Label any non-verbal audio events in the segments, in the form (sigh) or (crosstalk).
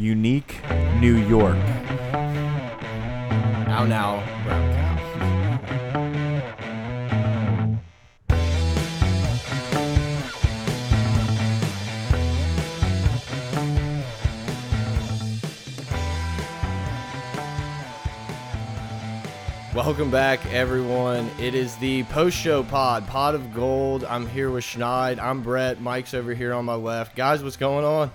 Unique New York. Now, now, brown cow. Welcome back, everyone. It is the post show pod, Pod of Gold. I'm here with Schneid. I'm Brett. Mike's over here on my left. Guys, what's going on?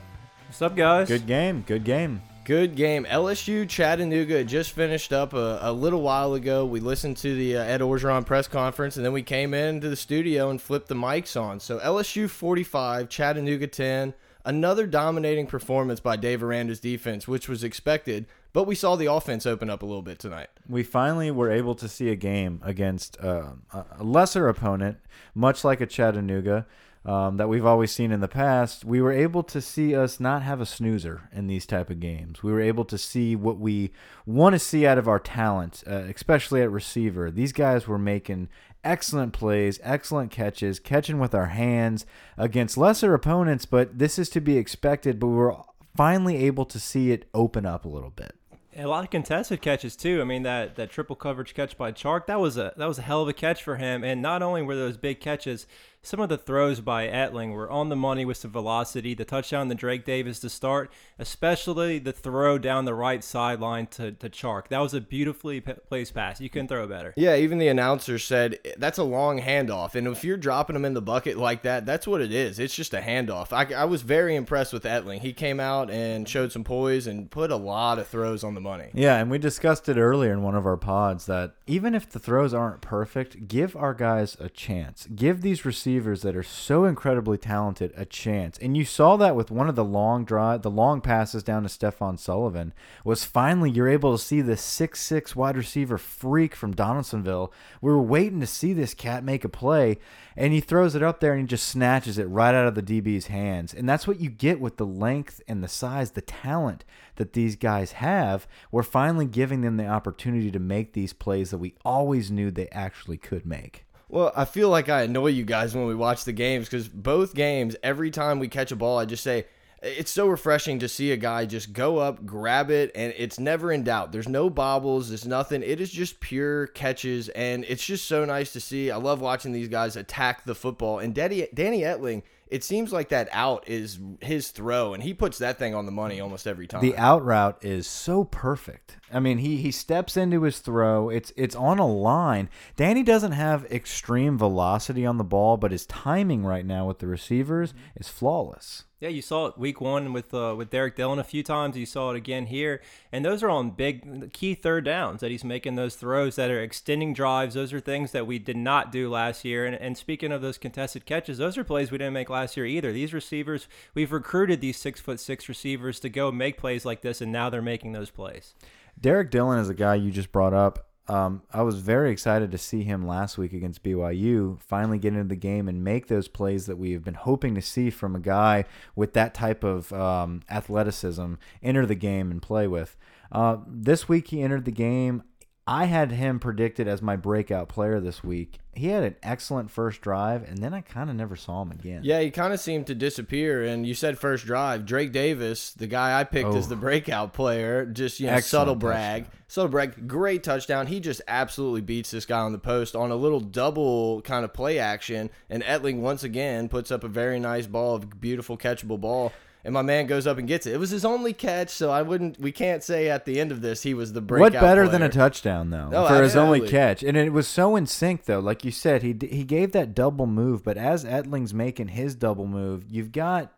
What's up, guys? Good game. Good game. Good game. LSU Chattanooga just finished up a, a little while ago. We listened to the uh, Ed Orgeron press conference, and then we came into the studio and flipped the mics on. So LSU 45, Chattanooga 10. Another dominating performance by Dave Aranda's defense, which was expected, but we saw the offense open up a little bit tonight. We finally were able to see a game against uh, a lesser opponent, much like a Chattanooga um, that we've always seen in the past. We were able to see us not have a snoozer in these type of games. We were able to see what we want to see out of our talent, uh, especially at receiver. These guys were making excellent plays, excellent catches, catching with our hands against lesser opponents, but this is to be expected. But we were finally able to see it open up a little bit. A lot of contested catches too. I mean that that triple coverage catch by Chark that was a that was a hell of a catch for him. And not only were those big catches, some of the throws by Etling were on the money with some velocity. The touchdown to Drake Davis to start, especially the throw down the right sideline to, to Chark. That was a beautifully placed pass. You couldn't throw better. Yeah, even the announcer said that's a long handoff. And if you're dropping them in the bucket like that, that's what it is. It's just a handoff. I, I was very impressed with Etling. He came out and showed some poise and put a lot of throws on the money. Yeah, and we discussed it earlier in one of our pods that even if the throws aren't perfect, give our guys a chance. Give these receivers that are so incredibly talented a chance. And you saw that with one of the long drive, the long passes down to Stephen Sullivan was finally you're able to see the six six wide receiver freak from Donaldsonville. We were waiting to see this cat make a play, and he throws it up there and he just snatches it right out of the DB's hands. And that's what you get with the length and the size, the talent that these guys have. We're finally giving them the opportunity to make these plays that we always knew they actually could make. Well, I feel like I annoy you guys when we watch the games because both games, every time we catch a ball, I just say, it's so refreshing to see a guy just go up, grab it, and it's never in doubt. There's no bobbles, there's nothing. It is just pure catches, and it's just so nice to see. I love watching these guys attack the football. And Danny, Danny Etling, it seems like that out is his throw, and he puts that thing on the money almost every time. The out route is so perfect. I mean, he he steps into his throw. It's it's on a line. Danny doesn't have extreme velocity on the ball, but his timing right now with the receivers is flawless. Yeah, you saw it week one with uh, with Derrick Dillon a few times. You saw it again here, and those are on big key third downs that he's making those throws that are extending drives. Those are things that we did not do last year. And, and speaking of those contested catches, those are plays we didn't make last year either. These receivers, we've recruited these six foot six receivers to go make plays like this, and now they're making those plays. Derrick Dillon is a guy you just brought up. Um, I was very excited to see him last week against BYU finally get into the game and make those plays that we have been hoping to see from a guy with that type of um, athleticism enter the game and play with. Uh, this week he entered the game. I had him predicted as my breakout player this week. He had an excellent first drive, and then I kind of never saw him again. Yeah, he kind of seemed to disappear. And you said first drive. Drake Davis, the guy I picked Oh. as the breakout player, just you know, Excellent subtle brag, touchdown. subtle brag, great touchdown. He just absolutely beats this guy on the post on a little double kind of play action. And Etling once again puts up a very nice ball, a beautiful catchable ball. And my man goes up and gets it. It was his only catch, so I wouldn't. We can't say at the end of this he was the breakout. What better than a touchdown though Oh, for his only catch? And it was so in sync though, like you said, he he gave that double move, but as Etling's making his double move, you've got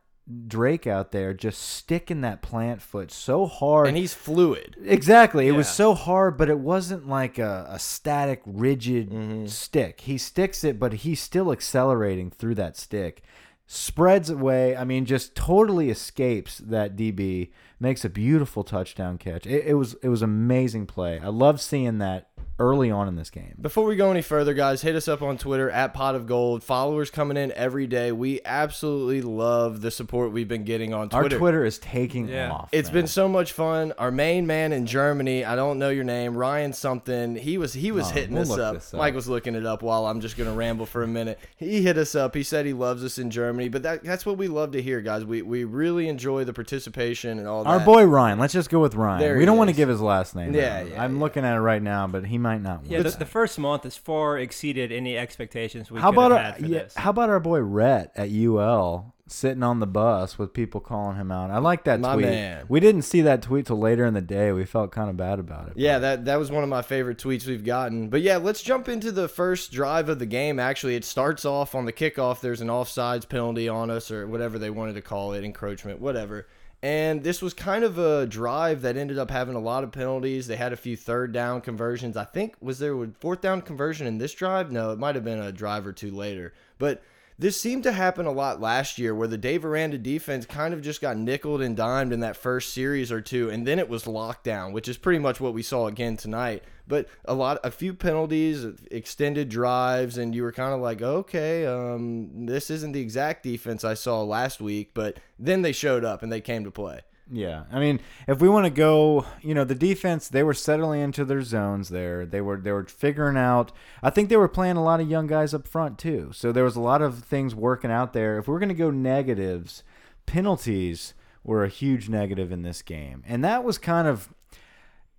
Drake out there just sticking that plant foot so hard. And he's fluid. Exactly. It was so hard, but it wasn't like a, a static, rigid Mm-hmm. stick. He sticks it, but he's still accelerating through that stick. Spreads away. I mean, just totally escapes that DB. Makes a beautiful touchdown catch. It, it was it was amazing play. I love seeing that early on in this game. Before we go any further, guys, hit us up on Twitter at Pot of Gold. Followers coming in every day. We absolutely love the support we've been getting on Our Twitter. Twitter is taking Yeah. off. It's man. been so much fun. Our main man in Germany, I don't know your name, Ryan something. He was he was No, hitting we'll us up. up. Mike was looking it up while I'm just gonna ramble for a minute. He hit us up. He said he loves us in Germany, but that that's what we love to hear, guys. We we really enjoy the participation and all that. Our boy Ryan. Let's just go with Ryan. There we don't want to give his last name. Yeah, yeah, I'm yeah. looking at it right now, but he might not. Yeah, the, the first month has far exceeded any expectations we how could about have our, had for yeah, this. how about our boy Rhett at UL sitting on the bus with people calling him out? I like that My tweet. man. We didn't see that tweet till later in the day. We felt kind of bad about it. Yeah, that that was one of my favorite tweets we've gotten. But yeah, let's jump into the first drive of the game. Actually, it starts off on the kickoff. There's an offsides penalty on us, or whatever they wanted to call it, encroachment, whatever. And this was kind of a drive that ended up having a lot of penalties. They had a few third down conversions. I think was there a fourth down conversion in this drive? No, it might have been a drive or two later. But this seemed to happen a lot last year where the Dave Aranda defense kind of just got nickled and dimed in that first series or two, and then it was locked down, which is pretty much what we saw again tonight. But a lot, a few penalties, extended drives, and you were kind of like, okay, um, this isn't the exact defense I saw last week. But then they showed up and they came to play. Yeah, I mean, if we want to go, you know, the defense they were settling into their zones there. They were they were figuring out. I think they were playing a lot of young guys up front too. So there was a lot of things working out there. If we're going to go negatives, penalties were a huge negative in this game, and that was kind of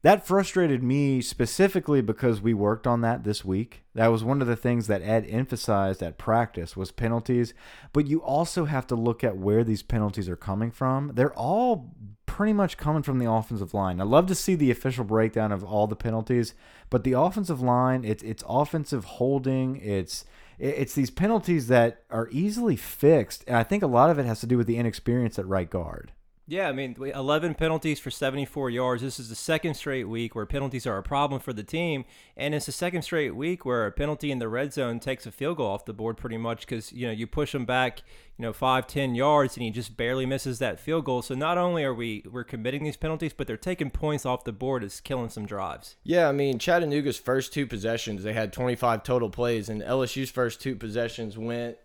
that frustrated me specifically because we worked on that this week. That was one of the things that Ed emphasized at practice was penalties, but you also have to look at where these penalties are coming from. They're all pretty much coming from the offensive line. I love to see the official breakdown of all the penalties, but the offensive line, it's it's offensive holding, it's it's these penalties that are easily fixed, and I think a lot of it has to do with the inexperience at right guard. Yeah, I mean, 11 penalties for 74 yards. This is the second straight week where penalties are a problem for the team, and it's the second straight week where a penalty in the red zone takes a field goal off the board pretty much because you know you push them back, you know, five, ten yards, and he just barely misses that field goal. So not only are we we're committing these penalties, but they're taking points off the board. It's killing some drives. Yeah, I mean, Chattanooga's first two possessions, they had 25 total plays, and LSU's first two possessions went,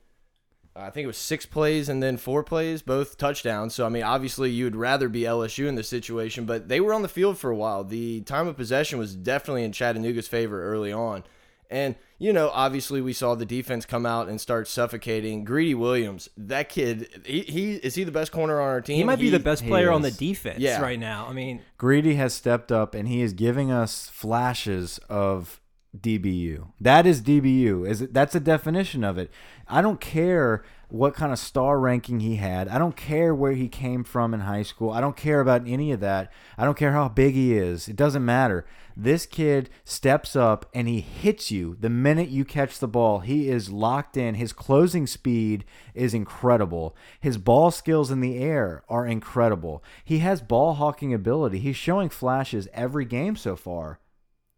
I think it was six plays and then four plays, both touchdowns. So, I mean, obviously, you would rather be LSU in this situation, but they were on the field for a while. The time of possession was definitely in Chattanooga's favor early on. And, you know, obviously, we saw the defense come out and start suffocating. Greedy Williams, that kid, he, he is he the best corner on our team? He might be the best player on the defense Yeah. right now. I mean, Greedy has stepped up and he is giving us flashes of DBU. That is DBU. Is it, that's a definition of it. I don't care what kind of star ranking he had. I don't care where he came from in high school. I don't care about any of that. I don't care how big he is. It doesn't matter. This kid steps up and he hits you the minute you catch the ball. He is locked in. His closing speed is incredible. His ball skills in the air are incredible. He has ball hawking ability. He's showing flashes every game so far.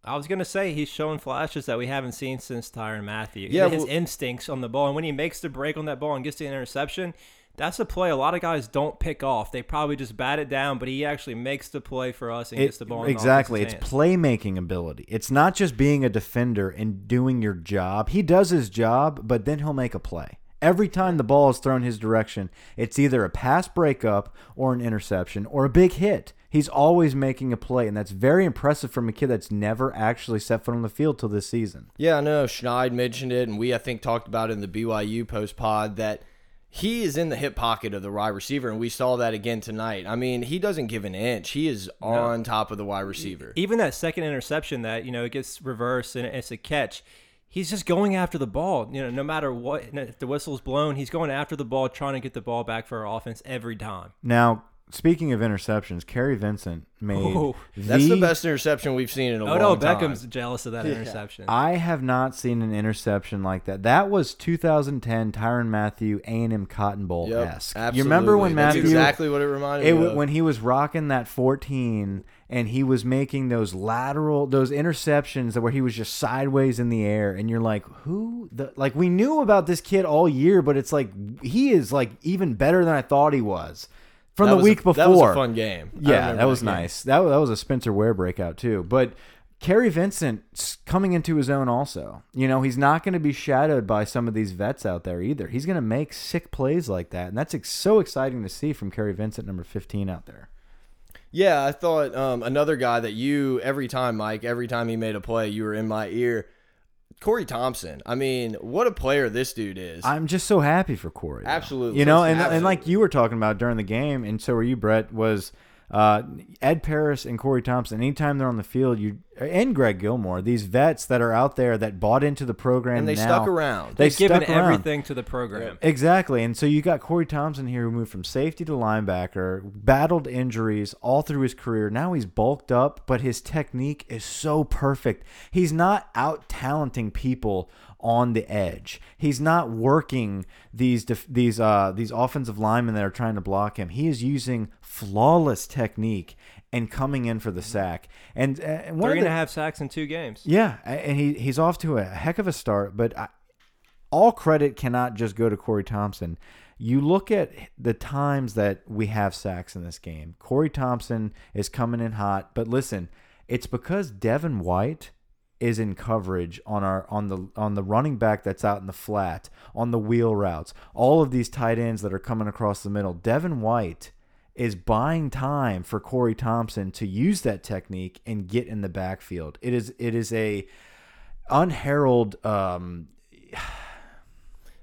I was gonna say he's showing flashes that we haven't seen since Tyrann Mathieu. Yeah, his well- instincts on the ball, and when he makes the break on that ball and gets the interception, that's a play a lot of guys don't pick off. They probably just bat it down, but he actually makes the play for us and gets the ball. the exactly. It's hands. playmaking ability. It's not just being a defender and doing your job. He does his job, but then he'll make a play. Every time the ball is thrown his direction, it's either a pass breakup or an interception or a big hit. He's always making a play, and that's very impressive from a kid that's never actually set foot on the field till this season. Yeah, I know. Schneid mentioned it, and we, I think, talked about it in the BYU post pod that he is in the hip pocket of the wide receiver, and we saw that again tonight. I mean, he doesn't give an inch. He is on top of the wide receiver. Even that second interception that you know it gets reversed and it's a catch. He's just going after the ball. You know, no matter what, if the whistle's blown, he's going after the ball, trying to get the ball back for our offense every time. Now, speaking of interceptions, Kary Vincent made Oh, That's the best interception we've seen in a Oh long no, time. Beckham's jealous of that interception. I have not seen an interception like that. That was 2010 Tyrann Mathieu A&M Cotton Bowl Yep, esque. absolutely. You remember when That's Mathieu exactly what it reminded it, me of. when he was rocking that 14 and he was making those lateral those interceptions where he was just sideways in the air and you're like who the like we knew about this kid all year but it's like he is like even better than I thought he was from That the week a, before That was a fun game. Yeah, that was nice. That, that was a Spencer Ware breakout too. But Kary Vincent coming into his own also. You know, he's not going to be shadowed by some of these vets out there either. He's going to make sick plays like that. And that's ex so exciting to see from Kary Vincent, number 15 out there. Yeah, I thought um, another guy that you, every time, Mike, every time he made a play, you were in my ear. Corey Thompson. I mean, what a player this dude is. I'm just so happy for Corey. though. Absolutely. You know, and, Absolutely. and like you were talking about during the game, and so were you, Brett, was uh, Ed Paris and Corey Thompson, anytime they're on the field, you and Greg Gilmore, these vets that are out there that bought into the program and they now, stuck around. They They've given around. everything to the program. Exactly. And so you got Corey Thompson here who moved from safety to linebacker, battled injuries all through his career. Now he's bulked up, but his technique is so perfect. He's not out talenting people on the edge. He's not working these these uh these offensive linemen that are trying to block him. He is using flawless technique and coming in for the sack. And, uh, and one Three of and the, a half sacks in two games. yeah, and he he's off to a heck of a start, but I, all credit cannot just go to Corey Thompson. You look at the times that we have sacks in this game. Corey Thompson is coming in hot, but listen, it's because Devin White is in coverage on our on the on the running back that's out in the flat, on the wheel routes, all of these tight ends that are coming across the middle. Devin White is buying time for Corey Thompson to use that technique and get in the backfield. It is it is a unheralded um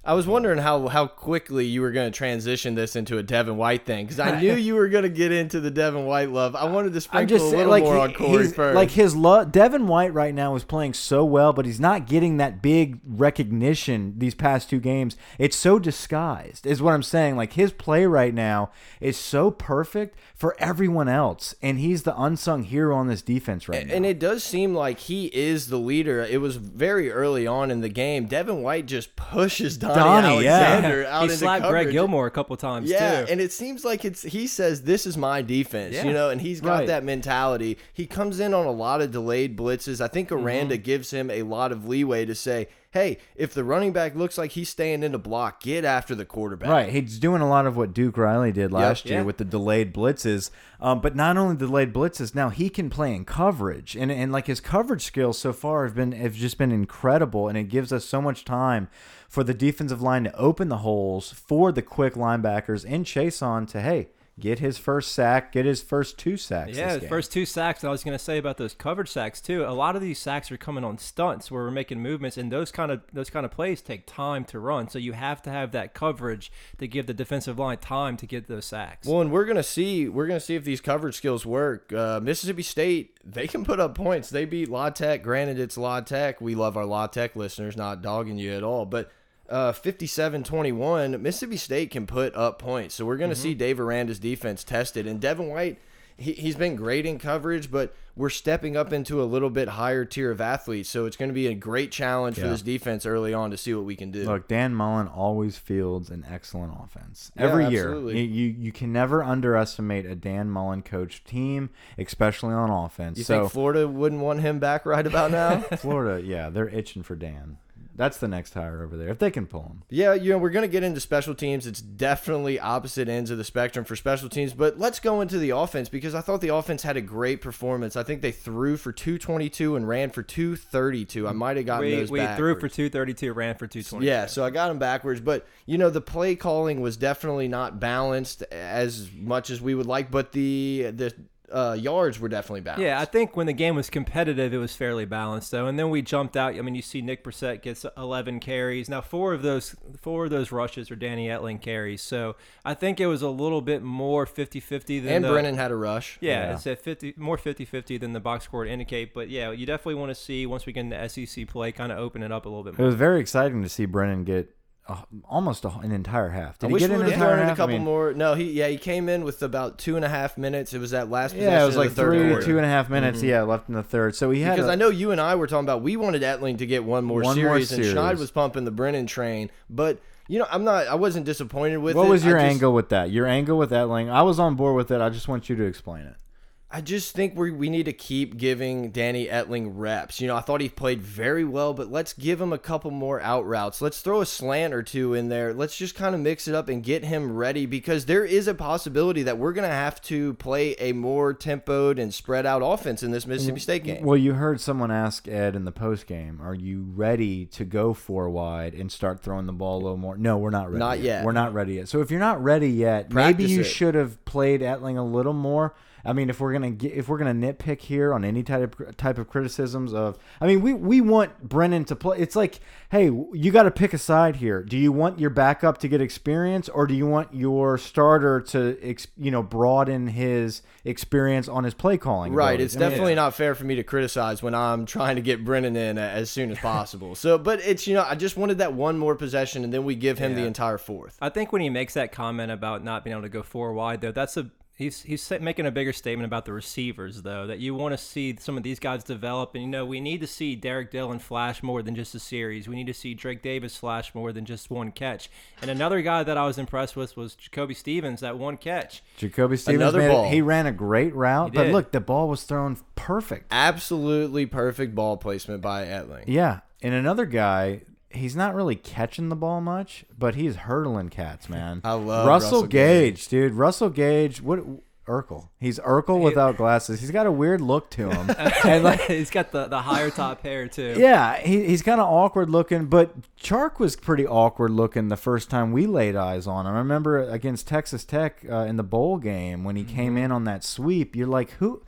I was wondering how how quickly you were going to transition this into a Devin White thing because I knew you were going to get into the Devin White love. I wanted to sprinkle just a little like more on Corey he's- first. like his love. Devin White right now is playing so well, but he's not getting that big recognition these past two games. It's so disguised, is what I'm saying. Like his play right now is so perfect for everyone else, and he's the unsung hero on this defense right now. and it does seem like he is the leader. It was very early on in the game. Devin White just pushes Donnie, Donnie, yeah. Alexander out he into slapped coverage. Greg Gilmore a couple times Yeah, too. and it seems like it's he says this is my defense, Yeah. you know, and he's got Right. that mentality. He comes in on a lot of delayed blitzes. I think Aranda Mm-hmm. gives him a lot of leeway to say, "Hey, if the running back looks like he's staying in the block, get after the quarterback." Right, he's doing a lot of what Duke Riley did last year Yeah. with the delayed blitzes. Um, but not only delayed blitzes, now he can play in coverage, and and like his coverage skills so far have been have just been incredible, and it gives us so much time for the defensive line to open the holes for the quick linebackers and Chaisson to hey get his first sack, get his first two sacks. Yeah, this game. first two sacks. And I was going to say about those coverage sacks too. A lot of these sacks are coming on stunts where we're making movements, and those kind of those kind of plays take time to run. So you have to have that coverage to give the defensive line time to get those sacks. Well, and we're gonna see we're gonna see if these coverage skills work. Uh, Mississippi State they can put up points. They beat La Tech. Granted, it's La Tech. We love our La Tech listeners, not dogging you at all, but. Uh, 57-21, Mississippi State can put up points. So we're going to see Dave Aranda's defense tested. And Devin White, he, he's been great in coverage, but we're stepping up into a little bit higher tier of athletes. So it's going to be a great challenge for this defense early on to see what we can do. Look, Dan Mullen always fields an excellent offense every absolutely. year. You, you you can never underestimate a Dan Mullen coached team, especially on offense. you so think Florida wouldn't want him back right about now? (laughs) Florida, yeah, they're itching for Dan. That's the next hire over there if they can pull him. Yeah, you know, we're going to get into special teams. It's definitely opposite ends of the spectrum for special teams, but let's go into the offense because I thought the offense had a great performance. I think they threw for 222 and ran for 232. I might have gotten we those we threw for 232, ran for 220. Yeah, so I got them backwards, but you know the play calling was definitely not balanced as much as we would like, but the the uh, yards were definitely balanced. Yeah, I think when the game was competitive, it was fairly balanced though. And then we jumped out. I mean, you see Nick Brossette gets 11 carries. Now four of those four of those rushes are Danny Etling carries. So I think it was a little bit more 50-50 than and the, Brennan had a rush. Yeah, Yeah. it's at 50 more 50-50 than the box score would indicate. But yeah, you definitely want to see once we get into SEC play, kind of open it up a little bit More. It was very exciting to see Brennan get uh, almost a, an entire half. Did I he wish get we an would have entire thrown in a half? I couple mean, more. No, he yeah he came in with about two and a half minutes. It was that last possession Yeah, it was of like the third three, quarter. two and a half minutes. Yeah, left in the third. So he had Because a- I know you and I were talking about we wanted Etling to get one more One more series, and series. Schneid was pumping the Brennan train. But you know, I'm not. I wasn't disappointed with What it. was your just- angle with that? Your angle with Etling? I was on board with it. I just want you to explain it. I just think we we need to keep giving Danny Etling reps. You know, I thought he played very well, but let's give him a couple more out routes. Let's throw a slant or two in there. Let's just kind of mix it up and get him ready because there is a possibility that we're going to have to play a more tempoed and spread out offense in this Mississippi mm, State game. Well, you heard someone ask Ed in the post game, "Are you ready to go four wide and start throwing the ball a little more?" No, we're not ready. Not yet. We're not ready yet. So if you're not ready yet, Practice maybe you it. should have played Etling a little more. I mean, if we're gonna get, if we're gonna nitpick here on any type of type of criticisms of, I mean, we we want Brennan to play. It's like, hey, you got to pick a side here. Do you want your backup to get experience, or do you want your starter to, ex, you know, broaden his experience on his play calling? Right. abilities? It's I mean, definitely not fair for me to criticize when I'm trying to get Brennan in as soon as possible. so, but it's, you know, I just wanted that one more possession and then we give him the entire fourth. I think when he makes that comment about not being able to go four wide, though, that's a he's he's making a bigger statement about the receivers, though, that you want to see some of these guys develop, and you know we need to see Derrick Dillon flash more than just a series. We need to see Drake Davis flash more than just one catch. And another guy that I was impressed with was Jacoby Stevens, that one catch. Jacoby Stevens Another made it- ball. he ran a great route, He but did. look, the ball was thrown perfect. Absolutely perfect ball placement by Etling. Yeah, and another guy, he's not really catching the ball much, but he's hurdling cats, man. (laughs) I love Russell, Russell Gage, dude. Russell Gage, what Urkel? He's Urkel without glasses. He's got a weird look to him, (laughs) and like. (laughs) he's got the, the higher top hair too. Yeah, he, he's kind of awkward looking, but Chark was pretty awkward looking the first time we laid eyes on him. I remember against Texas Tech uh, in the bowl game when he came in on that sweep. You're like, who?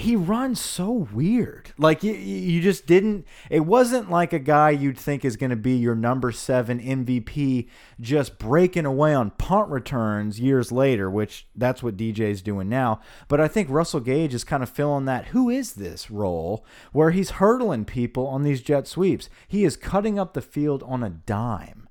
He runs so weird. Like you, you just didn't. It wasn't like a guy you'd think is going to be your number seven MVP, just breaking away on punt returns years later. Which that's what DJ's doing now. But I think Russell Gage is kind of filling that. Who is this role where he's hurdling people on these jet sweeps? He is cutting up the field on a dime.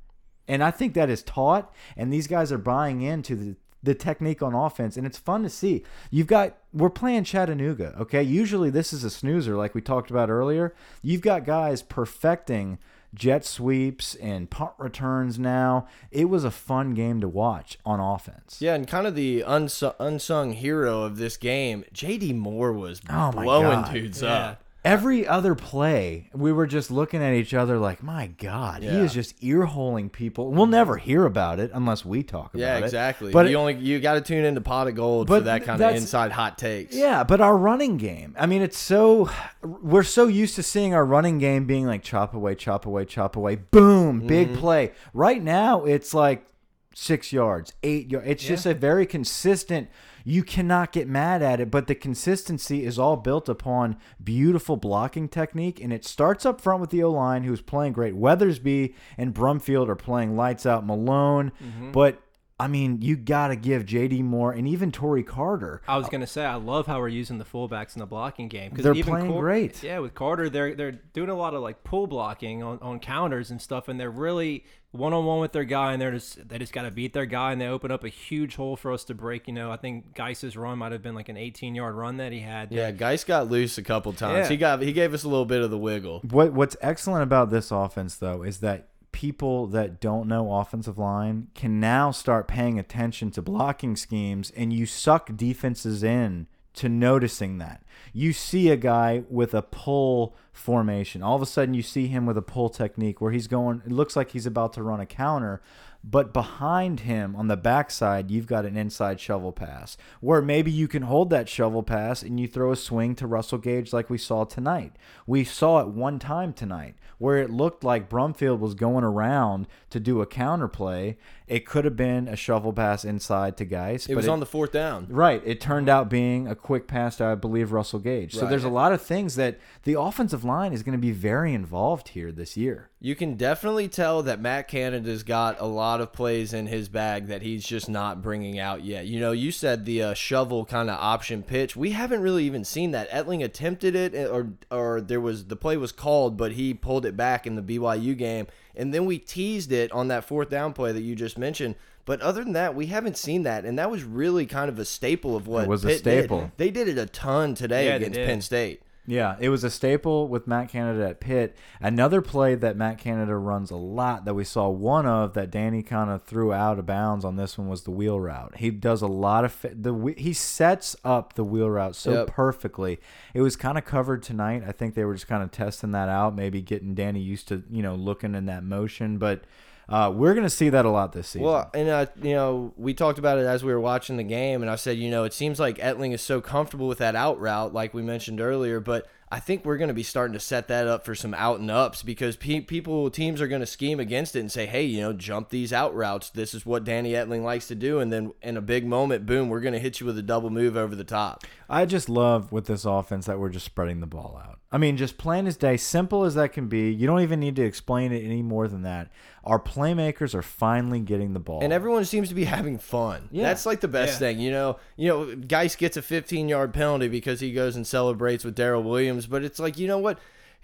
And I think that is taught, and these guys are buying into the, the technique on offense, and it's fun to see. You've got, we're playing Chattanooga, okay? Usually this is a snoozer, like we talked about earlier. You've got guys perfecting jet sweeps and punt returns now. It was a fun game to watch on offense. Yeah, and kind of the unsung, unsung hero of this game, JD Moore was Oh blowing God. dudes Yeah. up. Every other play, we were just looking at each other like, my God, he Yeah. is just ear holing people. We'll never hear about it unless we talk about it. Yeah, it. exactly. But But you only you got to tune into Pot of Gold for But that kind of that's- inside hot takes. Yeah, but our running game. I mean, it's so we're so used to seeing our running game being like chop away, chop away, chop away, boom, big Mm-hmm. play. Right now, it's like six yards, eight yards. It's just a very consistent. You cannot get mad at it, but the consistency is all built upon beautiful blocking technique, and it starts up front with the O line, who's playing great. Weathersby and Brumfield are playing lights out. Malone, Mm-hmm. but. I mean, you got to give J.D. Moore and even Tory Carter I was gonna say I love how we're using the fullbacks in the blocking game because They're even playing great. Yeah, with Carter, they're they're doing a lot of like pull blocking on, on counters and stuff, and they're really one on one with their guy, and they're just they just got to beat their guy, and they open up a huge hole for us to break. You know, I think Guice's run might have been like an 18 yard run that he had. Yeah, Guice got loose a couple times. Yeah. He got he gave us a little bit of the wiggle. What What's excellent about this offense, though, is that people that don't know offensive line can now start paying attention to blocking schemes, and you suck defenses in to noticing that. You see a guy with a pull formation. All of a sudden, you see him with a pull technique where he's going. It looks like he's about to run a counter. But behind him on the backside, you've got an inside shovel pass where maybe you can hold that shovel pass and you throw a swing to Russell Gage like we saw tonight. We saw it one time tonight where it looked like Brumfield was going around to do a counter play. It could have been a shovel pass inside to Guice. It was on the fourth down. Right. It turned out being a quick pass to, I believe, Russell Gage. So Right. there's a lot of things that the offensive line is going to be very involved here this year. You can definitely tell that Matt Canada's got a lot of plays in his bag that he's just not bringing out yet. You know, you said the uh, shovel kind of option pitch. We haven't really even seen that. Etling attempted it, eh, or or there was the play was called, but he pulled it back in the BYU game, and then we teased it on that fourth down play that you just mentioned. But other than that, we haven't seen that, and that was really kind of a staple of what It was a Pitt did. staple. They did it a ton today Yeah, against. Penn State. Yeah, it was a staple with Matt Canada at Pitt. Another play that Matt Canada runs a lot that we saw one of that Danny kind of threw out of bounds on this one was the wheel route. He does a lot of the he sets up the wheel route so Yep. perfectly. It was kind of covered tonight. I think they were just kind of testing that out, maybe getting Danny used to you know looking in that motion, but. Uh, we're gonna see that a lot this season. Well, and uh, you know, we talked about it as we were watching the game, and I said, you know, it seems like Etling is so comfortable with that out route, like we mentioned earlier, but I think we're going to be starting to set that up for some out and ups because pe people, teams are going to scheme against it and say, hey, you know, jump these out routes. This is what Danny Etling likes to do, and then in a big moment, boom, we're going to hit you with a double move over the top. I just love with this offense that we're just spreading the ball out. I mean, just plain as day, simple as that can be. You don't even need to explain it any more than that. Our playmakers are finally getting the ball. and everyone seems to be having fun. Yeah. That's like the best Yeah. thing, you know. You know, Guice gets a 15 yard penalty because he goes and celebrates with Darrel Williams, but it's like, you know what?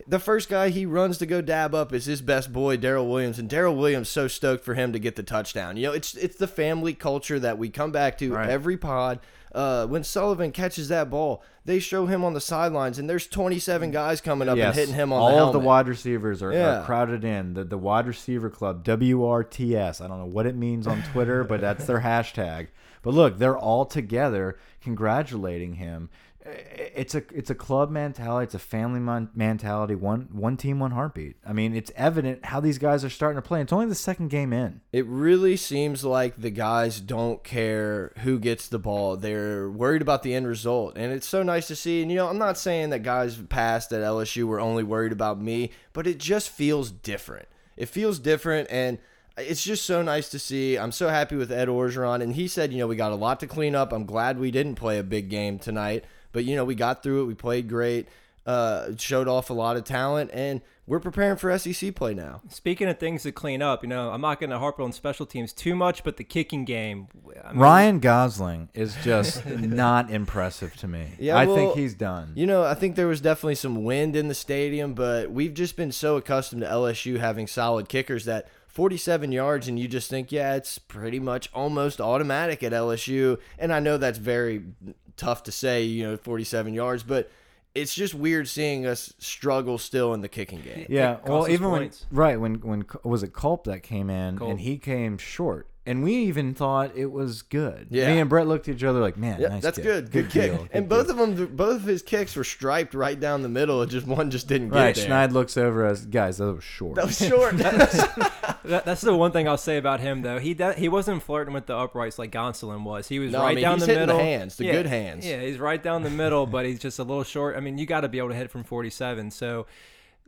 The first guy he runs to go dab up is his best boy, Darrel Williams, and Darrel Williams so stoked for him to get the touchdown. You know, it's it's the family culture that we come back to Right. every pod. Uh, when Sullivan catches that ball, they show him on the sidelines, and there's 27 guys coming up and hitting him on all the of the wide receivers are, Yeah. are crowded in. The the wide receiver club, WRTS. I don't know what it means on Twitter, but that's their (laughs) hashtag. But look, they're all together congratulating him. It's a it's a club mentality. It's a family mentality. One one team, one heartbeat. I mean, it's evident how these guys are starting to play. It's only the second game in. It really seems like the guys don't care who gets the ball. They're worried about the end result. And it's so nice to see. And, you know, I'm not saying that guys past at LSU were only worried about me, but it just feels different. It feels different. And it's just so nice to see. I'm so happy with Ed Orgeron. And he said, you know, we got a lot to clean up. I'm glad we didn't play a big game tonight. But, you know, we got through it. We played great, uh, showed off a lot of talent. And we're preparing for SEC play now. Speaking of things to clean up, you know, I'm not going to harp on special teams too much, but the kicking game. I mean, Ryan Gosling is just (laughs) not impressive to me. Yeah, I well, think he's done. You know, I think there was definitely some wind in the stadium, but we've just been so accustomed to LSU having solid kickers that 47 yards, and you just think, yeah, it's pretty much almost automatic at LSU. And I know that's very tough to say, you know, 47 yards, but it's just weird seeing us struggle still in the kicking game. Yeah, well, costs us even when right when when was it Culp that came in Culp. and he came short, and we even thought it was good. Yeah. me and Brett looked at each other like, man, Yeah, nice that's kick. good. Good, kick. deal, and good both deal. of them, both of his kicks were striped right down the middle. It just one just didn't right. get there. Schneid looks over as guys. That was short. That was short. (laughs) (laughs) That, that's the one thing I'll say about him, though. He de- he wasn't flirting with the uprights like Gonsolin was. He was No, I right mean, down he's the hitting the middle. hands, the yeah, good hands. Yeah, he's right down the middle, but he's just a little short. I mean, you got to be able to hit from 47. So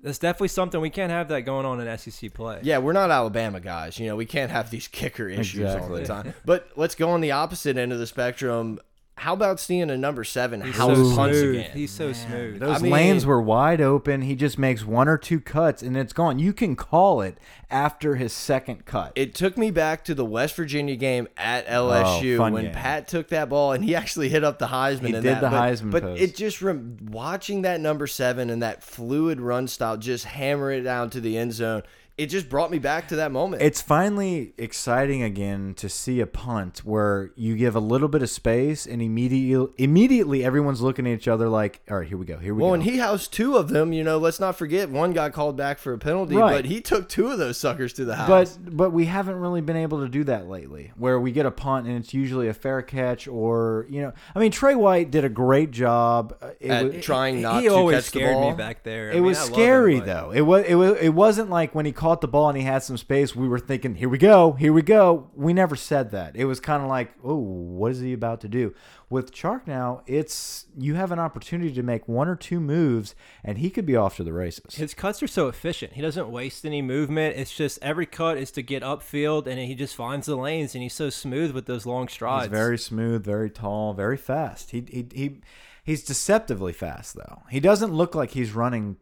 that's definitely something we can't have that going on in SEC play. Yeah, we're not Alabama guys. You know, we can't have these kicker issues all the time. But let's go on the opposite end of the spectrum. How about seeing a number seven He's house so punts smooth. again? He's so smooth. Those I mean- lanes were wide open. He just makes one or two cuts and it's gone. You can call it after his second cut. it took me back to the West Virginia game at LSU Oh, when game. Pat took that ball and he actually hit up the Heisman. He in did that. the but, Heisman but post. it just rem watching that number seven and that fluid run style just hammer it down to the end zone. It just brought me back to that moment. It's finally exciting again to see a punt where you give a little bit of space and immediately immediately everyone's looking at each other like, all right, here we go, here we well, go. Well, and he housed two of them. You know, let's not forget one got called back for a penalty, Right. but he took two of those suckers to the house. but but we haven't really been able to do that lately. Where we get a punt and it's usually a fair catch, or you know, I mean Trey White did a great job. Uh, It At was, trying not he to always catch the scared ball. me back there. I it mean, was I love him, scary though. It was it was it wasn't like when he caught the ball and he had some space. We were thinking, here we go, here we go. We never said that. It was kind of like, oh, what is he about to do? With Chark now, it's you have an opportunity to make one or two moves, and he could be off to the races. His cuts are so efficient. He doesn't waste any movement. It's just every cut is to get upfield, and he just finds the lanes, and he's so smooth with those long strides. He's very smooth, very tall, very fast. He he he. He's deceptively fast, though. He doesn't look like he's running.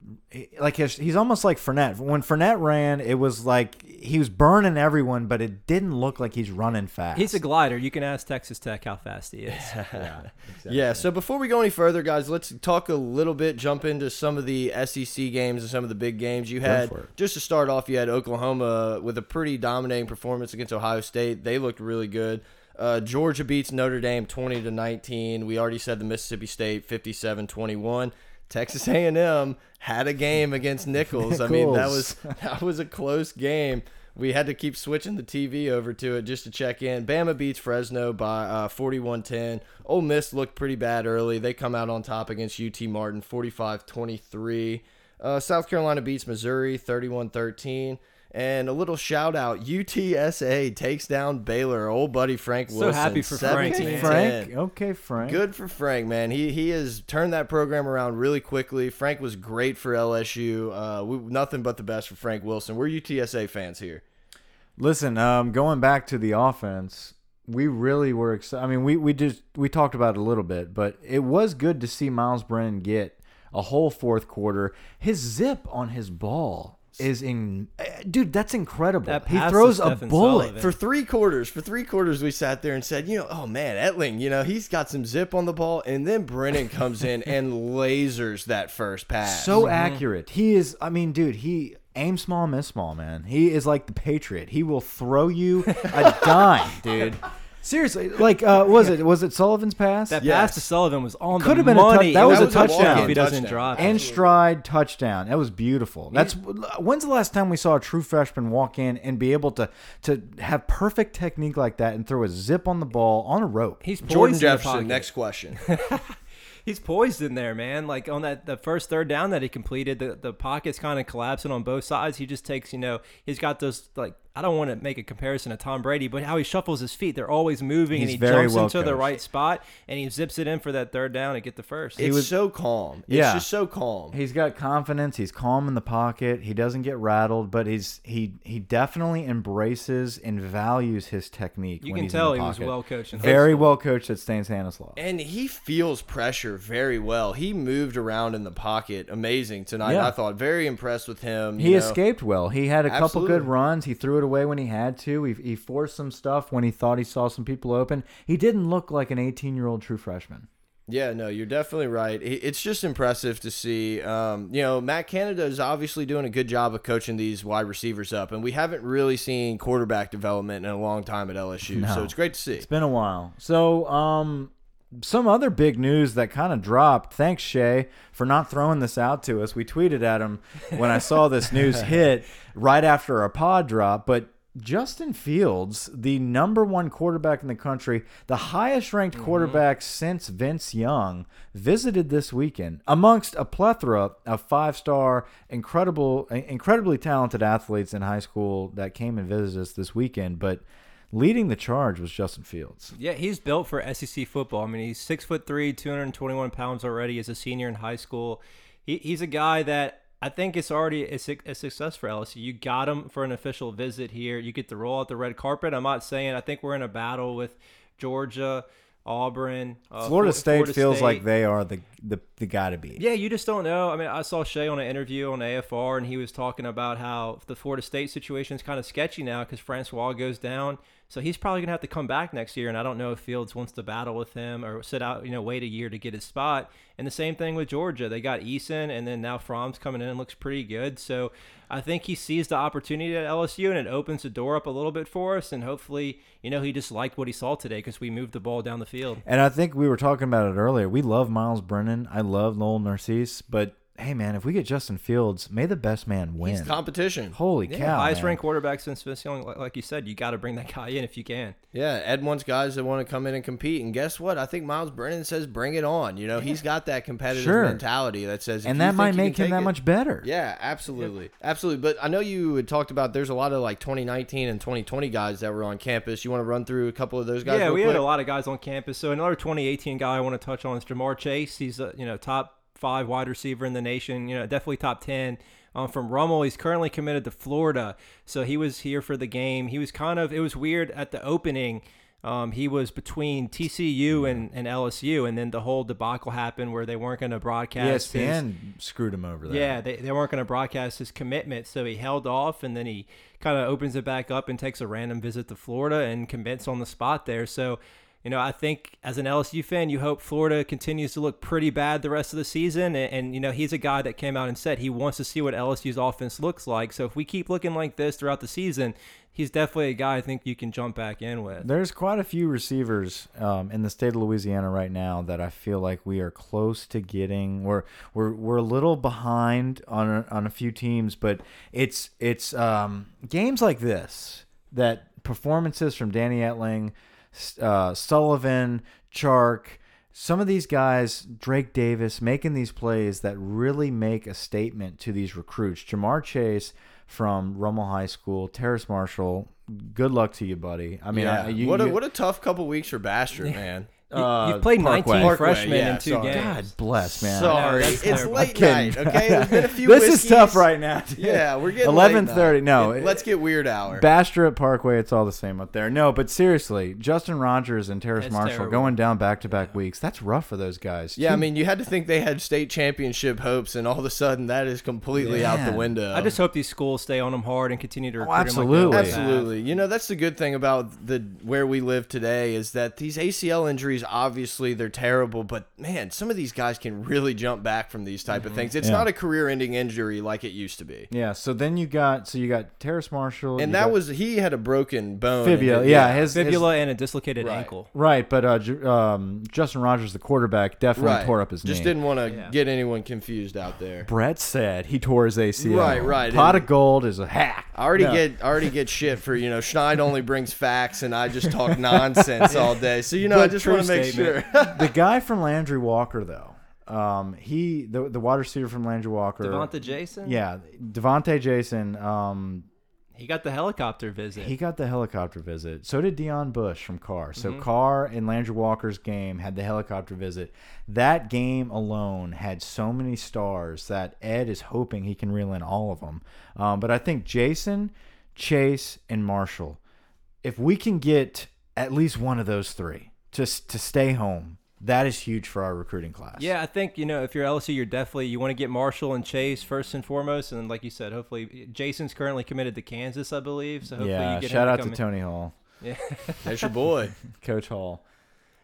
Like he's, he's almost like Fournette. When Fournette ran, it was like he was burning everyone, but it didn't look like he's running fast. He's a glider. You can ask Texas Tech how fast he is. (laughs) yeah, Yeah, so before we go any further, guys, let's talk a little bit, jump into some of the SEC games and some of the big games you had. Just to start off, you had Oklahoma with a pretty dominating performance against Ohio State. They looked really good. Uh, Georgia beats Notre Dame 20 to 19. We already said the Mississippi State 57-21. Texas A&M had a game against (laughs) Nicholls. I mean, that was that was a close game. We had to keep switching the TV over to it just to check in. Bama beats Fresno by uh, 41-10. Ole Miss looked pretty bad early. They come out on top against UT Martin 45-23. Uh, South Carolina beats Missouri 31-13. And a little shout out: UTSA takes down Baylor. Old buddy Frank Wilson. So happy for Frank, 17-10. man. Frank. Okay, Frank. Good for Frank, man. He he has turned that program around really quickly. Frank was great for LSU. Uh, we, nothing but the best for Frank Wilson. We're UTSA fans here. Listen, um, going back to the offense, we really were excited. I mean, we we just we talked about it a little bit, but it was good to see Myles Brennan get a whole fourth quarter. His zip on his ball is in, eh, dude. That's incredible. That he throws a bullet. Sullivan. For three quarters, for three quarters, we sat there and said, you know, oh man, Etling, you know, he's got some zip on the ball, and then Brennan comes in (laughs) and lasers that first pass. So accurate. He is. I mean, dude, he aim small, miss small, man. He is like the Patriot. He will throw you a (laughs) dime, dude. Seriously, like, uh, was it was it Sullivan's pass? That Yes. pass to Sullivan was on Could the have been a tou- money. that It was a walk-in touchdown. if he doesn't Touchdown. drop it. in stride touchdown. That was beautiful. That's when's the last time we saw a true freshman walk in and be able to to have perfect technique like that and throw a zip on the ball on a rope. He's poised Jordan in the Jefferson. pocket. Next question. (laughs) He's poised in there, man. Like on that the first third down that he completed, the the pocket's kind of collapsing on both sides. He just takes, you know, he's got those like I don't want to make a comparison to Tom Brady, but how he shuffles his feet, they're always moving, and he very jumps well into the right spot, and he zips it in for that third down and get the first. It's was- so calm. It's Yeah. just so calm. He's got confidence. He's calm in the pocket. He doesn't get rattled, but he's he he definitely embraces and values his technique. you when can he's in tell the he was well coached. in Very well coached at Stan Stanislaus. And he feels pressure very well. He moved around in the pocket amazing tonight. Yeah. I thought very impressed with him. He you know. escaped well. He had a couple good runs. He threw it away when he had to. He, he forced some stuff when he thought he saw some people open. He didn't look like an 18 year old true freshman. Yeah, no, you're definitely right. It's just impressive to see. Um, you know, Matt Canada is obviously doing a good job of coaching these wide receivers up, and we haven't really seen quarterback development in a long time at LSU. So it's great to see. It's been a while. So, um, some other big news that kind of dropped. Thanks, Shay, for not throwing this out to us. We tweeted at him when I saw this (laughs) news hit right after our pod drop. But Justin Fields, the number one quarterback in the country, the highest ranked mm-hmm. quarterback since Vince Young, visited this weekend amongst a plethora of five star, incredible, incredibly talented athletes in high school that came and visited us this weekend. But leading the charge was Justin Fields. Yeah, he's built for SEC football. I mean, he's six foot three, 221 pounds already as a senior in high school. He, he's a guy that I think it's already a, a success for LSU. You got him for an official visit here. You get to roll out the red carpet. I'm not saying I think we're in a battle with Georgia, Auburn, uh, Florida Flo- State Florida feels State. like they are the the, the guy to beat. Yeah, you just don't know. I mean, I saw Shea on an interview on AFR, and he was talking about how the Florida State situation is kind of sketchy now because Francois goes down. So he's probably going to have to come back next year, and I don't know if Fields wants to battle with him or sit out, you know, wait a year to get his spot. And the same thing with Georgia. They got Eason, and then now Fromm's coming in and looks pretty good. So I think he sees the opportunity at LSU, and it opens the door up a little bit for us. And hopefully, you know, he just liked what he saw today because we moved the ball down the field. And I think we were talking about it earlier. We love Myles Brennan. I love Lowell Narcisse. But hey, man, if we get Justin Fields, may the best man win. He's competition. Holy Yeah, cow! highest man. ranked quarterback since Vince Young. Like, like you said, you got to bring that guy in if you can. Yeah, Ed wants guys that want to come in and compete. And guess what? I think Myles Brennan says, "Bring it on." You know, he's got that competitive Sure. mentality that says, and that might make him that it- much better. Yeah, absolutely, absolutely. But I know you had talked about there's a lot of like 2019 and 2020 guys that were on campus. You want to run through a couple of those guys? yeah, real we quick? had a lot of guys on campus. So another 2018 guy I want to touch on is Ja'Marr Chase. He's a you know top five wide receiver in the nation. You know, definitely top 10. Um, from Rummel, he's currently committed to Florida. So he was here for the game. He was kind of it was weird at the opening. Um, he was between TCU and, and LSU, and then the whole debacle happened where they weren't going to broadcast his, ESPN screwed him over there. Yeah, they, they weren't going to broadcast his commitment, so he held off, and then he kind of opens it back up and takes a random visit to Florida and commits on the spot there. So you know, I think as an LSU fan, you hope Florida continues to look pretty bad the rest of the season. And, and, you know, he's a guy that came out and said he wants to see what LSU's offense looks like. So if we keep looking like this throughout the season, he's definitely a guy I think you can jump back in with. There's quite a few receivers um, in the state of Louisiana right now that I feel like we are close to getting. We're we're we're a little behind on a, on a few teams, but it's it's um, games like this that performances from Danny Etling, uh, Sullivan, Chark. Some of these guys, Drake Davis, making these plays that really make a statement to these recruits. Ja'Marr Chase, from Rummel High School, Terrace Marshall. Good luck to you, buddy. I mean, yeah. I, you, what a you, what a tough couple weeks for Bastrop, man. You, uh, you've played Parkway. 19 Parkway, freshmen yeah, in two sorry. games. God bless, man. Sorry, that's it's terrible. late night. Okay, there's been a (laughs) few. this is tough right now. Yeah, we're getting eleven thirty. No, night. let's get weird hour. Bastrop Parkway. It's all the same up there. No, but seriously, Justin Rogers and Terrace That's Marshall terrible. going down back to back weeks. That's rough for those guys. yeah, I mean, you had to think they had state championship hopes, and all of a sudden that is completely out the window. I just hope these schools stay on them hard and continue to recruit Oh, him like absolutely. always have. Absolutely. You know, that's the good thing about the where we live today is that these ACL injuries obviously they're terrible, but man, some of these guys can really jump back from these type of things. It's Yeah. not a career-ending injury like it used to be. yeah. So then you got so you got Terrace Marshall And that got- was he had a broken bone. fibula. his- Yeah, his his- Fibula and a dislocated Right. ankle. Right, but uh, um, Justin Rogers, the quarterback, definitely right. tore up his Just knee. didn't want to Yeah. get anyone confused out there. Brett said he tore his ACL. Right, right. Pot And- of gold is a hack. I already No. get I already get shit for you know Schneid only brings facts and I just talk (laughs) nonsense all day. So you know I just want to make statement. sure. the guy from Landry Walker though. Um, he the the wide receiver from Landry Walker. Devonta Jason? Yeah, Devonta Jason. Um, He got the helicopter visit. he got the helicopter visit. So did Dion Bush from Karr. So Mm-hmm. Karr and Landry Walker's game had the helicopter visit. That game alone had so many stars that Ed is hoping he can reel in all of them. Um, but I think Jason, Chase, and Marshall, if we can get at least one of those three just to stay home, that is huge for our recruiting class. Yeah, I think you know if you're LSU, you're definitely you want to get Marshall and Chase first and foremost, and then like you said, hopefully Jason's currently committed to Kansas, I believe. So hopefully Yeah. you get Shout him out to, to Tony Hull. Yeah. (laughs) That's your boy. (laughs) Coach Hull.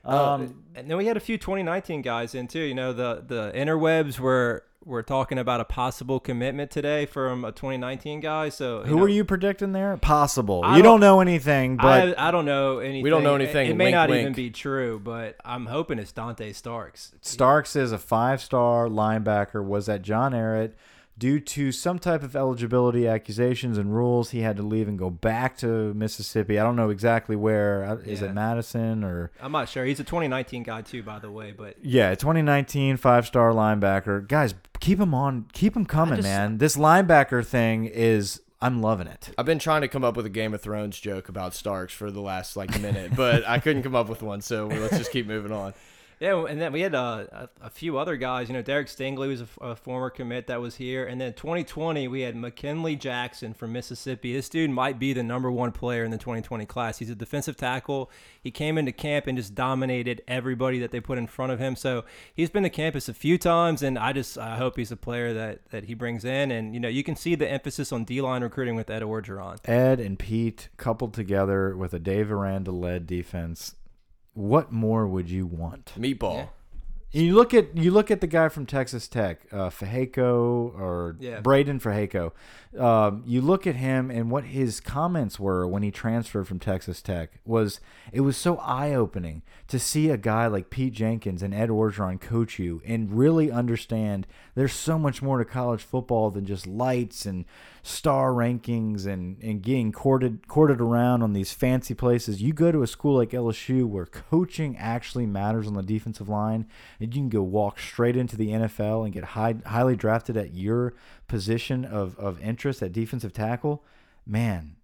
Uh, Um, and then we had a few 2019 guys in too. You know, the the interwebs were were talking about a possible commitment today from a 2019 guy. So who know, were you predicting there? Possible. I you don't- don't know anything, but I, I don't know anything. We don't know anything, It, may wink, not wink. even be true, but I'm hoping it's Dante Starks. Starks is a five-star linebacker. Was at John Ehret. Due to some type of eligibility accusations and rules, he had to leave and go back to Mississippi. I don't know exactly where. Uh, Is Yeah. it Madison or? I'm not sure. He's a 2019 guy too, by the way. But Yeah, 2019 five-star linebacker. Guys, keep him on. Keep him coming, just- man. This linebacker thing is. I'm loving it. I've been trying to come up with a Game of Thrones joke about Starks for the last like minute, but I couldn't come up with one. So let's just keep moving on. Yeah, and then we had uh, a, a few other guys. You know, Derek Stingley was a former commit that was here, and then 2020 we had McKinley Jackson from Mississippi. This dude might be the number one player in the 2020 class. He's a defensive tackle. He came into camp and just dominated everybody that they put in front of him. So he's been to campus a few times, and I just I hope he's a player that that he brings in. And you know, you can see the emphasis on D line recruiting with Ed Orgeron. Ed and Pete coupled together with a Dave Aranda led defense. What more would you want? Meatball. Yeah. You look at you look at the guy from Texas Tech, uh, Fehoko or Yeah. Breiden Fehoko. Um, you look at him and what his comments were when he transferred from Texas Tech was it was so eye opening to see a guy like Pete Jenkins and Ed Orgeron coach you and really understand there's so much more to college football than just lights and star rankings and, and getting courted courted around on these fancy places. You go to a school like LSU where coaching actually matters on the defensive line, and you can go walk straight into the NFL and get high, highly drafted at your position of, of interest at defensive tackle. Man,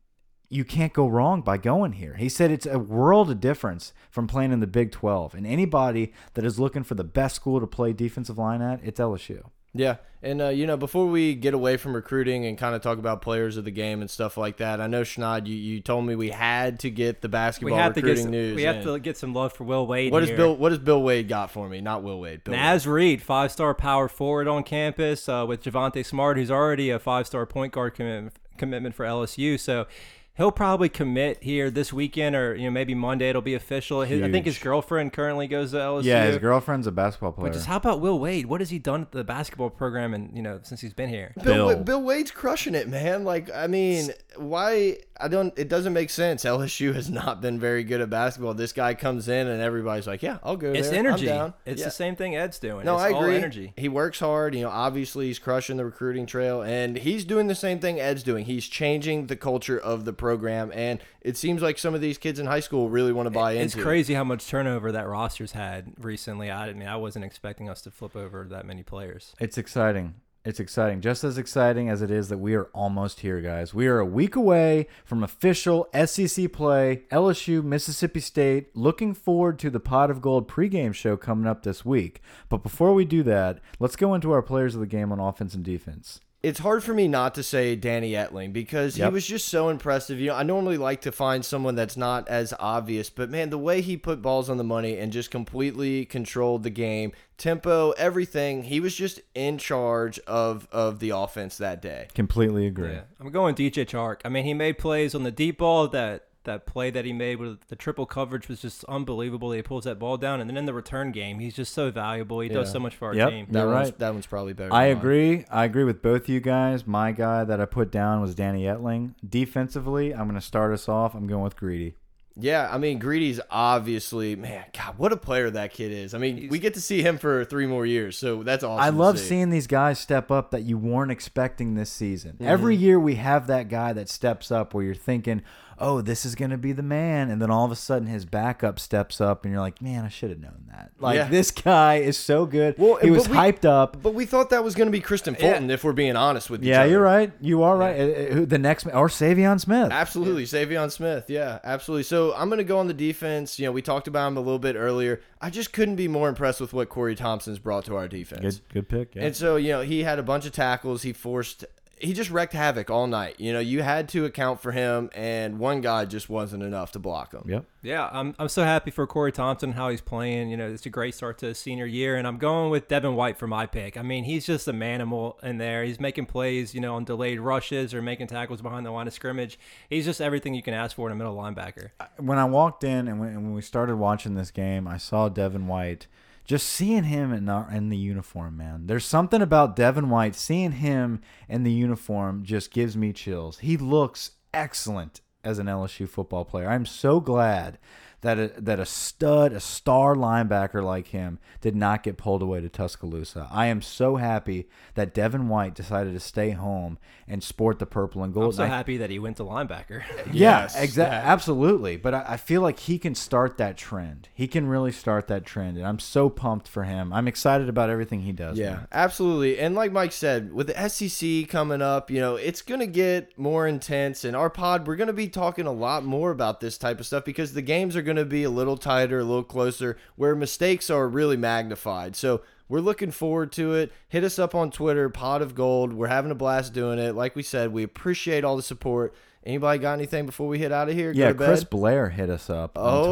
you can't go wrong by going here. He said it's a world of difference from playing in the Big 12. And anybody that is looking for the best school to play defensive line at, it's LSU. Yeah, and uh, you know, before we get away from recruiting and kind of talk about players of the game and stuff like that, I know Schneid, you, you told me we had to get the We basketball have to get recruiting some, news. we have in. to get some love for Will Wade. What does. Bill What does Bill Wade got for me? Not Will Wade. Bill Naz Reid, five star power forward on campus uh, with Javonte Smart, who's already a five star point guard commitment, commitment for LSU. So he'll probably commit here this weekend or you know maybe Monday it'll be official. His, I think his girlfriend currently goes to LSU. Yeah, his girlfriend's a basketball player. But just how about Will Wade? What has he done at the basketball program and you know since he's been here? Bill, Bill. Bill Bill Wade's crushing it, man. Like, I mean, why? I don't. It doesn't make sense. LSU has not been very good at basketball. This guy comes in and everybody's like, "Yeah, I'll go It's there. I'm energy. down." It's Yeah. the same thing Ed's doing. No, it's I all agree. energy. He works hard. You know, obviously he's crushing the recruiting trail, and he's doing the same thing Ed's doing. He's changing the culture of the program, and it seems like some of these kids in high school really want to buy It's into. it. crazy how much turnover that roster's had recently. I mean, I wasn't expecting us to flip over that many players. It's exciting. It's exciting. Just as exciting as it is that we are almost here, guys. We are a week away from official SEC play, LSU, Mississippi State. Looking forward to the Pod of Gold pregame show coming up this week. But before we do that, let's go into our players of the game on offense and defense. It's hard for me not to say Danny Etling because Yep. he was just so impressive. You know, I normally like to find someone that's not as obvious, but man, the way he put balls on the money and just completely controlled the game, tempo, everything, he was just in charge of of the offense that day. Completely agree. Yeah, I'm going DJ Chark. I mean, he made plays on the deep ball. That that play that he made with the triple coverage was just unbelievable. He pulls that ball down, and then in the return game, he's just so valuable. He does so much for our Yep. team. That You're one's right. that one's probably better. I than mine. agree. I agree with both you guys. My guy that I put down was Danny Etling. Defensively, I'm going to start us off. I'm going with Greedy. Yeah, I mean Greedy's obviously man, God, what a player that kid is. I mean, we get to see him for three more years, so that's awesome. I love see. seeing these guys step up that you weren't expecting this season. Mm-hmm. Every year we have that guy that steps up where you're thinking, "Oh, this is going to be the man," and then all of a sudden his backup steps up, and you're like, "Man, I should have known that." Like Yeah. this guy is so good. Well, he was but we- hyped up. But we thought that was going to be Kristian Fulton, if we're being honest with each Yeah, you're right. You are right. Uh, uh, who- The next or Saivion Smith. Absolutely, Saivion Smith. Yeah, absolutely. So I'm going to go on the defense. You know, we talked about him a little bit earlier. I just couldn't be more impressed with what Corey Thompson's brought to our defense. Good, good pick. Yeah. And so, you know, he had a bunch of tackles. He forced, he just wrecked havoc all night. You know, you had to account for him, and one guy just wasn't enough to block him. Yep. Yeah, I'm, I'm so happy for Corey Thompson how he's playing. You know, it's a great start to his senior year, and I'm going with Devin White for my pick. I mean, he's just a manimal in there. He's making plays, you know, on delayed rushes or making tackles behind the line of scrimmage. He's just everything you can ask for in a middle linebacker. when I walked in and when, and when we started watching this game, I saw Devin White. Just seeing him in, our, in the uniform, man. There's something about Devin White. Seeing him in the uniform just gives me chills. He looks excellent as an LSU football player. I'm so glad that a, that a stud, a star linebacker like him did not get pulled away to Tuscaloosa. I am so happy that Devin White decided to stay home and sport the purple and gold. I'm so I- happy that he went to linebacker. (laughs) yeah, Yes, exactly. that- Absolutely. But I, I feel like he can start that trend. He can really start that trend. And I'm so pumped for him. I'm excited about everything he does. Yeah, man. absolutely. And like Mike said, with the SEC coming up, you know, it's going to get more intense. And our pod, we're going to be talking a lot more about this type of stuff because the games are going to be a little tighter, a little closer, where mistakes are really magnified. So we're looking forward to it. Hit us up on Twitter, Pod of Gold. We're having a blast doing it. Like we said, we appreciate all the support. Anybody got anything before we hit out of here? Go Yeah, to bed? Chris Blair hit us up on Oh,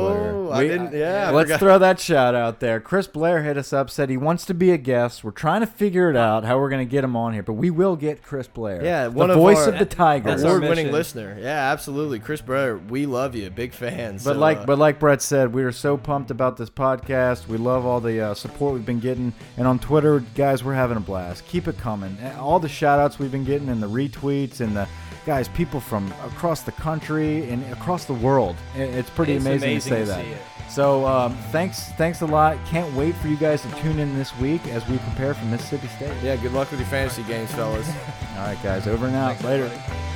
Twitter. I didn't- yeah, I let's forgot. throw that shout out there. Chris Blair hit us up, said he wants to be a guest. We're trying to figure it out how we're going to get him on here, but we will get Chris Blair. Yeah, the of voice our- of the Tigers. That's our award-winning mission. listener. Yeah, absolutely. Chris Blair. we love you. Big fans. But So, like, uh, but like Brett said, we are so pumped about this podcast. We love all the uh, support we've been getting, and on Twitter, guys, we're having a blast. Keep it coming. All the shout outs we've been getting, and the retweets, and the guys, people from across the country and across the world. It's pretty It's amazing, amazing to say to that. So um, thanks, thanks a lot. Can't wait for you guys to tune in this week as we prepare for Mississippi State. yeah, good luck with your fantasy games, fellas. (laughs) All right, guys, over and out. Thanks, Later. everybody.